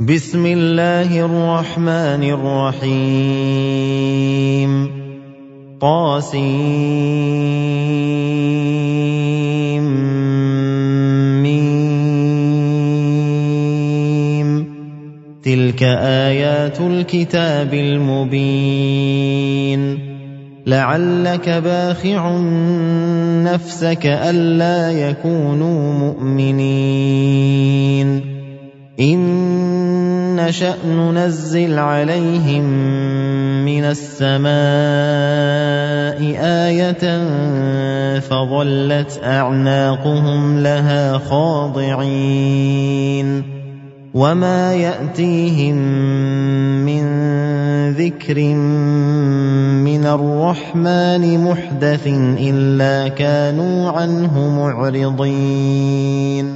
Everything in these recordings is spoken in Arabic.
بسم الله الرحمن الرحيم. طاسيم ميم. تلك آيات الكتاب المبين. لعلك باخع نفسك ألا يكونوا مؤمنين. إن نشا ننزل عليهم من السماء إيه فظلت اعناقهم لها خاضعين وما ياتيهم من ذكر من الرحمن محدث الا كانوا عنه معرضين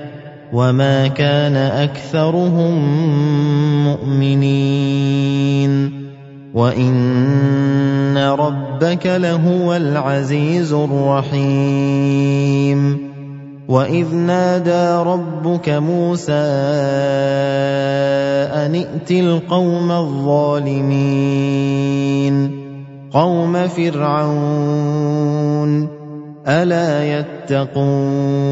وما كان اكثرهم مؤمنين وان ربك لهو العزيز الرحيم واذ نادى ربك موسى ان ائت القوم الظالمين قوم فرعون الا يتقون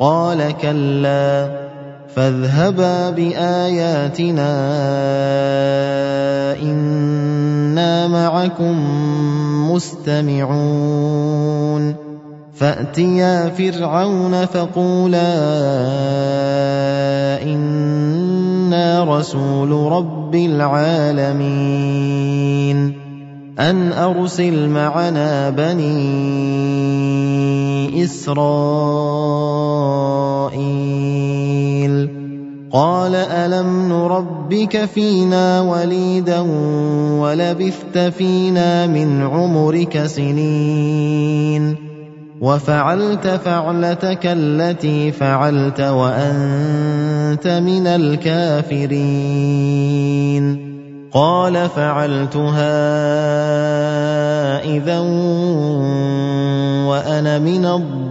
قال كلا فاذهبا بآياتنا إنا معكم مستمعون. فأتيا فرعون فقولا إنا رسول رب العالمين. أن أرسل معنا بني إسرائيل. قال ألم نربك فينا وليدا ولبثت فينا من عمرك سنين. وفعلت فعلتك التي فعلت وأنت من الكافرين. قال فعلتها إذا وأنا من الضالين.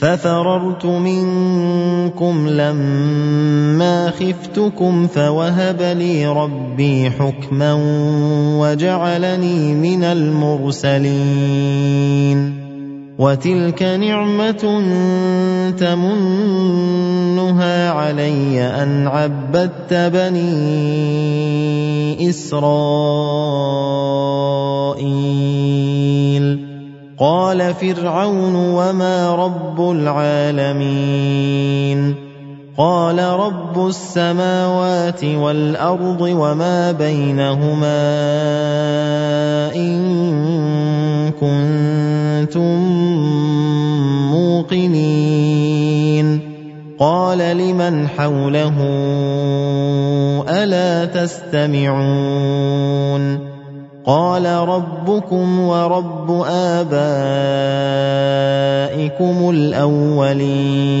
ففررت منكم لما خفتكم فوهب لي ربي حكما وجعلني من المرسلين. وتلك نعمه تمنها علي ان عبدت بني اسرائيل قال فرعون وما رب العالمين قال رب السماوات والارض وما بينهما ان كنتم موقنين قال لمن حوله ألا تستمعون قال ربكم ورب آبائكم الأولين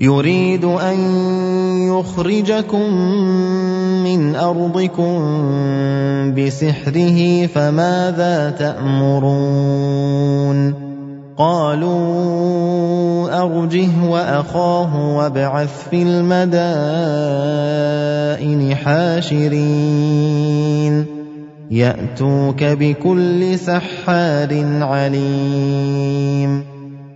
يريد أن يخرجكم من أرضكم بسحره فماذا تأمرون؟ قالوا أرجه وأخاه وابعث في المدائن حاشرين. يأتوك بكل سحار عليم.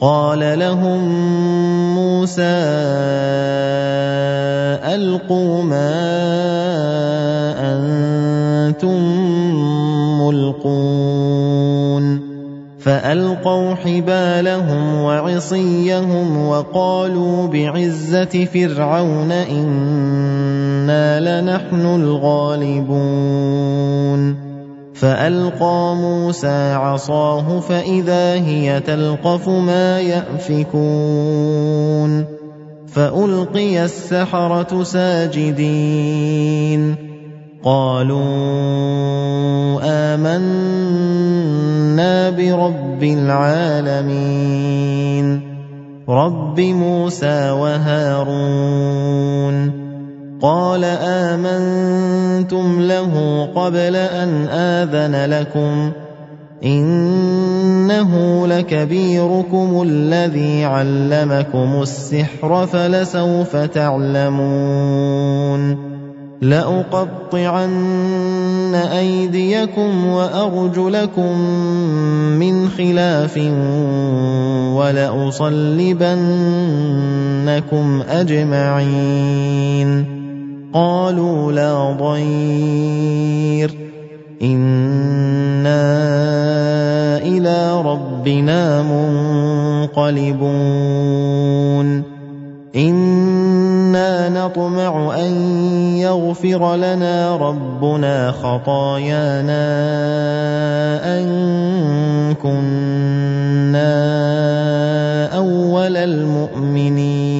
قال لهم موسى ألقوا ما أنتم ملقون. فألقوا حبالهم وعصيهم وقالوا بعزة فرعون إنا لنحن الغالبون. فألقى موسى عصاه فإذا هي تلقف ما يأفكون فألقي السحرة ساجدين قالوا آمنا برب العالمين رب موسى وهارون قال آمنتم له قبل أن آذن لكم إنه لكبيركم الذي علمكم السحر فلسوف تعلمون لأقطعن أيديكم وأرجلكم من خلاف ولأصلبنكم أجمعين قالوا لا ضير. أنا إلى ربنا منقلبون. أنا نطمع ان يغفر لنا ربنا خطايانا ان كنا اول المؤمنين.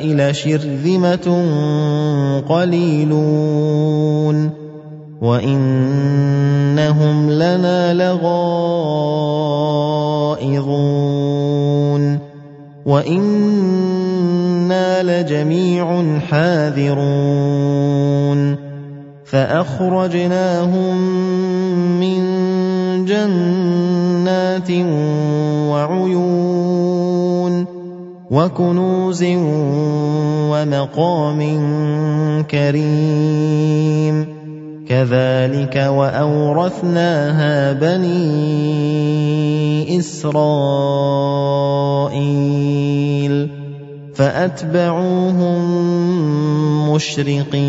لشرذمه قليلون وإنهم لنا لغائظون وإنا لجميع حاذرون فأخرجناهم من جنات وعيون وكنوز ومقام كريم كَذَٰلِكَ وَأَوْرَثْنَاهَا بَنِي إِسْرَائِيلَ فَأَتْبَعُوهُم مُّشْرِقِينَ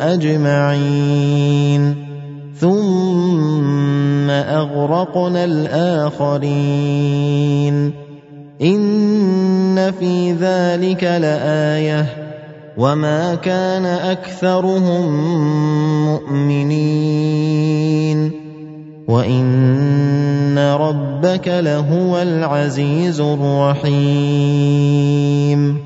أجمعين. ثم أغرقنا الآخرين. إن في ذلك لآية. وما كان أكثرهم مؤمنين. وإن ربك لهو العزيز الرحيم.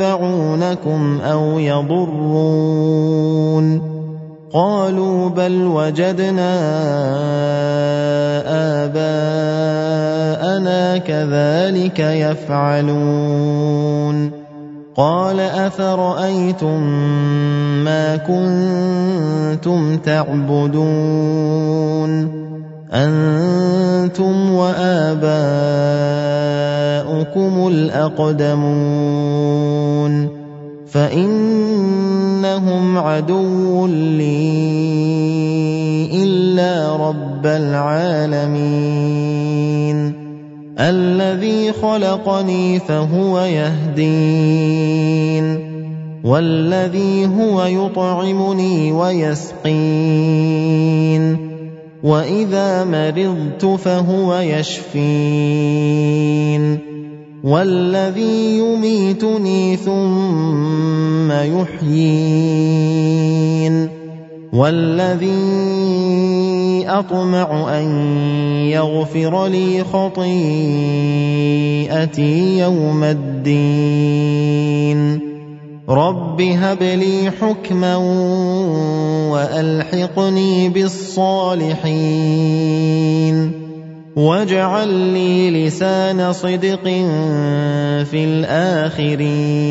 ينفعونكم أو يضرون قالوا بل وجدنا آباءنا كذلك يفعلون قال أفرأيتم ما كنتم تعبدون أنتم وآباؤكم الأقدمون فإنهم عدو لي إلا رب العالمين الذي خلقني فهو يهدين والذي هو يطعمني ويسقين واذا مرضت فهو يشفين والذي يميتني ثم يحيين والذي اطمع ان يغفر لي خطيئتي يوم الدين رب هب لي حكما والحقني بالصالحين واجعل لي لسان صدق في الاخرين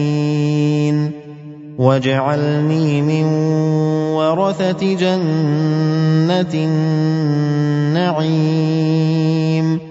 واجعلني من ورثه جنه النعيم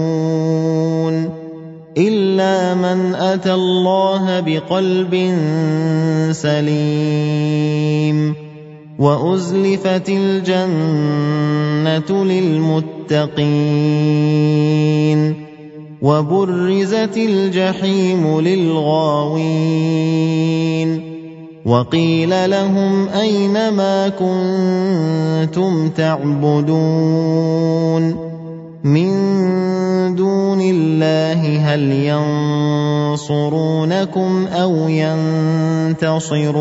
آتى الله بقلب سليم وأزلفت الجنة للمتقين وبرزت الجحيم للغاوين وقيل لهم أين ما كنتم تعبدون من دون الله هل ينصرونكم أو ينتصرون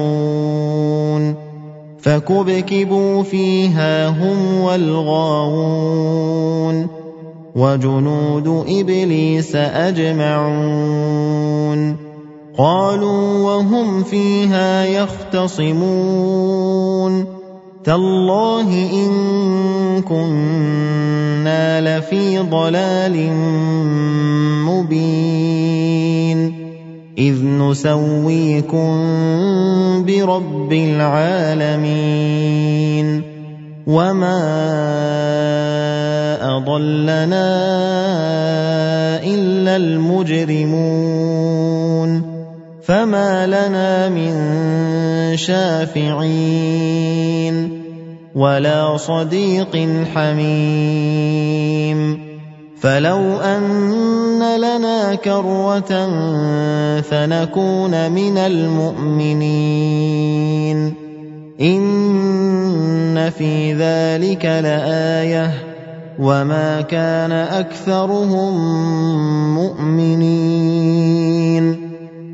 فكبكبوا فيها هم والغاوون وجنود ابليس اجمعون قالوا وهم فيها يختصمون تالله إن كنا لفي ضلال مبين. إذ نسويكم برب العالمين. وما أضلنا إلا المجرمون. فما لنا من شافعين. ولا صديق حميم فلو أن لنا كرة فنكون من المؤمنين إن في ذلك لآية وما كان أكثرهم مؤمنين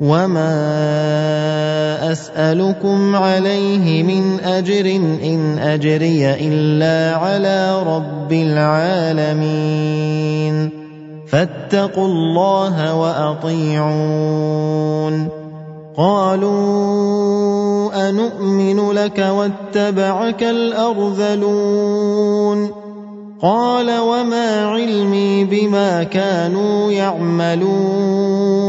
وما اسالكم عليه من اجر ان اجري الا على رب العالمين فاتقوا الله واطيعون قالوا انومن لك واتبعك الارذلون قال وما علمي بما كانوا يعملون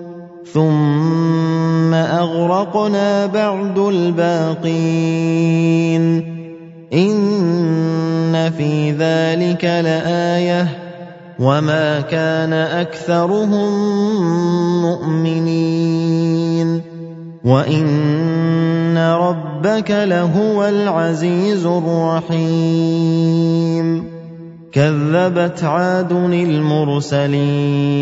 ثم اغرقنا بعد الباقين ان في ذلك لايه وما كان اكثرهم مؤمنين وان ربك لهو العزيز الرحيم كذبت عاد المرسلين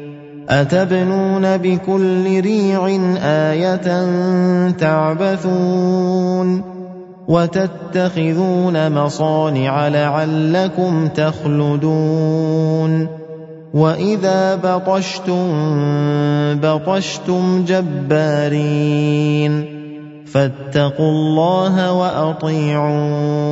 أتبنون بكل ريع آية تعبثون وتتخذون مصانع لعلكم تخلدون وإذا بطشتم بطشتم جبارين فاتقوا الله وأطيعون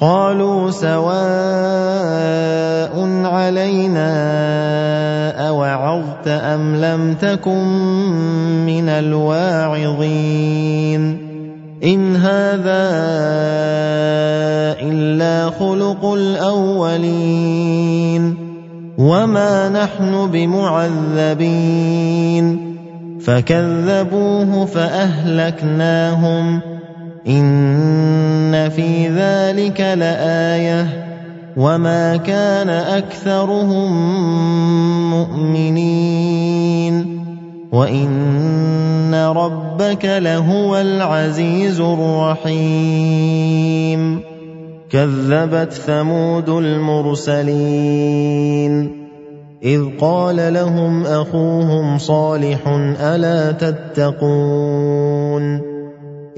قالوا سواء علينا أوعظت أم لم تكن من الواعظين إن هذا إلا خلق الأولين وما نحن بمعذبين فكذبوه فأهلكناهم ان في ذلك لايه وما كان اكثرهم مؤمنين وان ربك لهو العزيز الرحيم كذبت ثمود المرسلين اذ قال لهم اخوهم صالح الا تتقون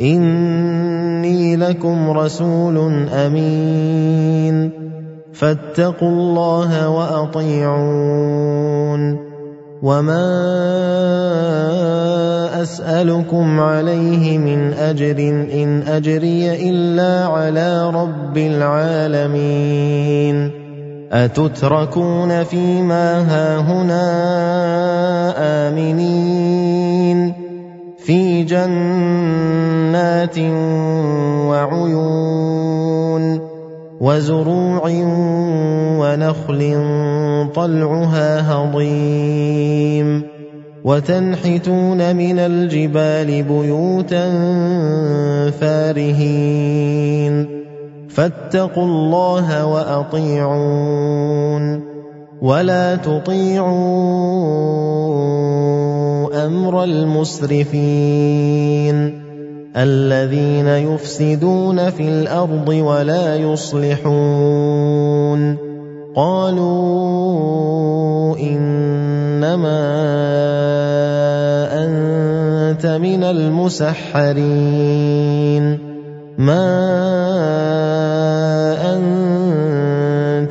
اني لكم رسول امين فاتقوا الله واطيعون وما اسالكم عليه من اجر ان اجري الا على رب العالمين اتتركون فيما هاهنا امنين في جنات وعيون وزروع ونخل طلعها هضيم وتنحتون من الجبال بيوتا فارهين فاتقوا الله وأطيعون ولا تطيعوا أمر المسرفين الذين يفسدون في الأرض ولا يصلحون قالوا إنما أنت من المسحرين ما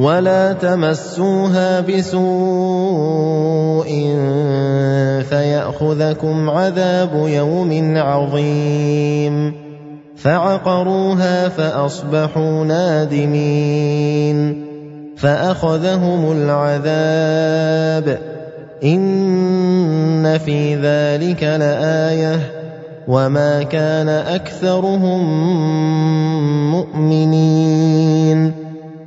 ولا تمسوها بسوء فيأخذكم عذاب يوم عظيم. فعقروها فأصبحوا نادمين. فأخذهم العذاب. إن في ذلك لآية. وما كان أكثرهم مؤمنين.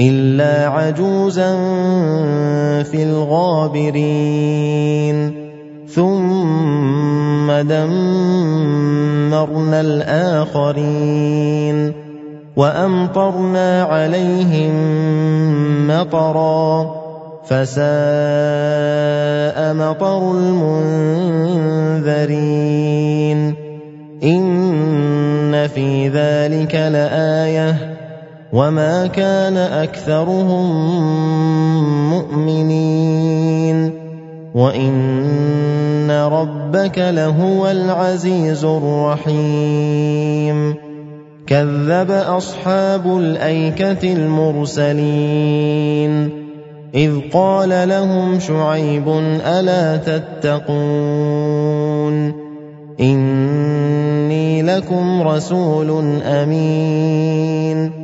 إلا عجوزا في الغابرين. ثم دمرنا الآخرين. وأمطرنا عليهم مطرا. فساء مطر المنذرين. إن في ذلك لآية. وما كان اكثرهم مؤمنين وان ربك لهو العزيز الرحيم كذب اصحاب الايكه المرسلين اذ قال لهم شعيب الا تتقون اني لكم رسول امين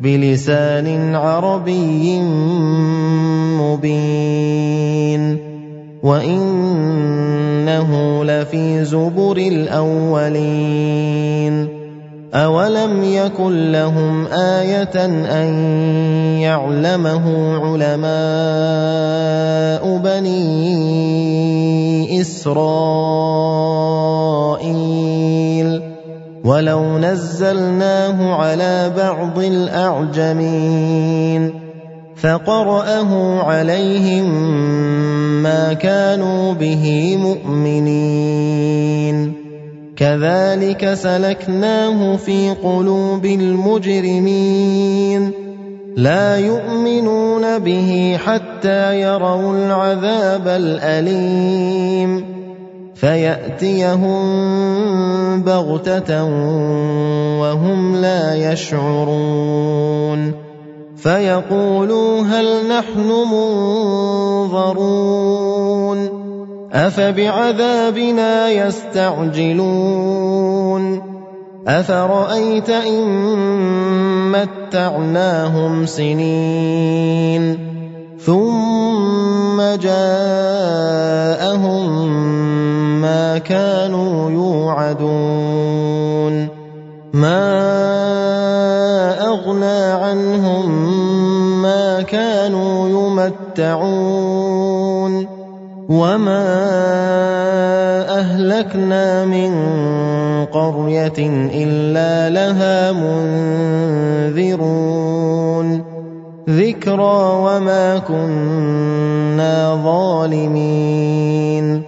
بلسان عربي مبين. وإنه لفي زبر الأولين. أولم يكن لهم آية أن يعلمه علماء بني إسرائيل؟ ولو نزلناه على بعض الاعجمين فقراه عليهم ما كانوا به مؤمنين كذلك سلكناه في قلوب المجرمين لا يؤمنون به حتى يروا العذاب الاليم فيأتيهم بغتة وهم لا يشعرون فيقولوا هل نحن منظرون أفبعذابنا يستعجلون أفرأيت إن متعناهم سنين ثم جاءهم كانوا يوعدون. ما أغنى عنهم ما كانوا يمتعون. وما أهلكنا من قرية إلا لها منذرون. ذكرى وما كنا ظالمين.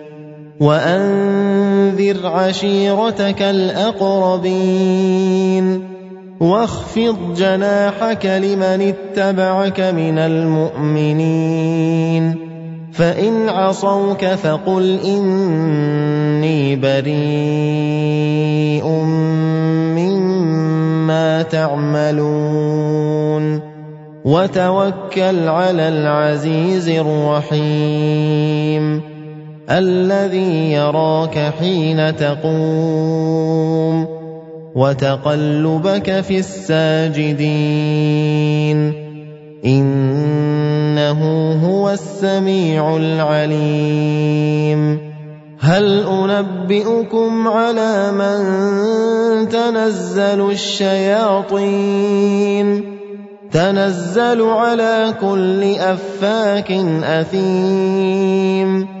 وأنذر عشيرتك الأقربين واخفض جناحك لمن اتبعك من المؤمنين فإن عصوك فقل إني بريء مما تعملون وتوكل على العزيز الرحيم الذي يراك حين تقوم وتقلبك في الساجدين إنه هو السميع العليم هل أنبئكم على من تنزل الشياطين تنزل على كل أفاك أثيم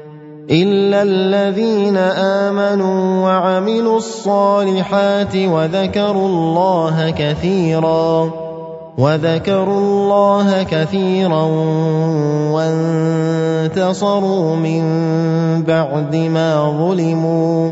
الا الذين امنوا وعملوا الصالحات وذكروا الله كثيرا وذكروا الله كثيرا وانتصروا من بعد ما ظلموا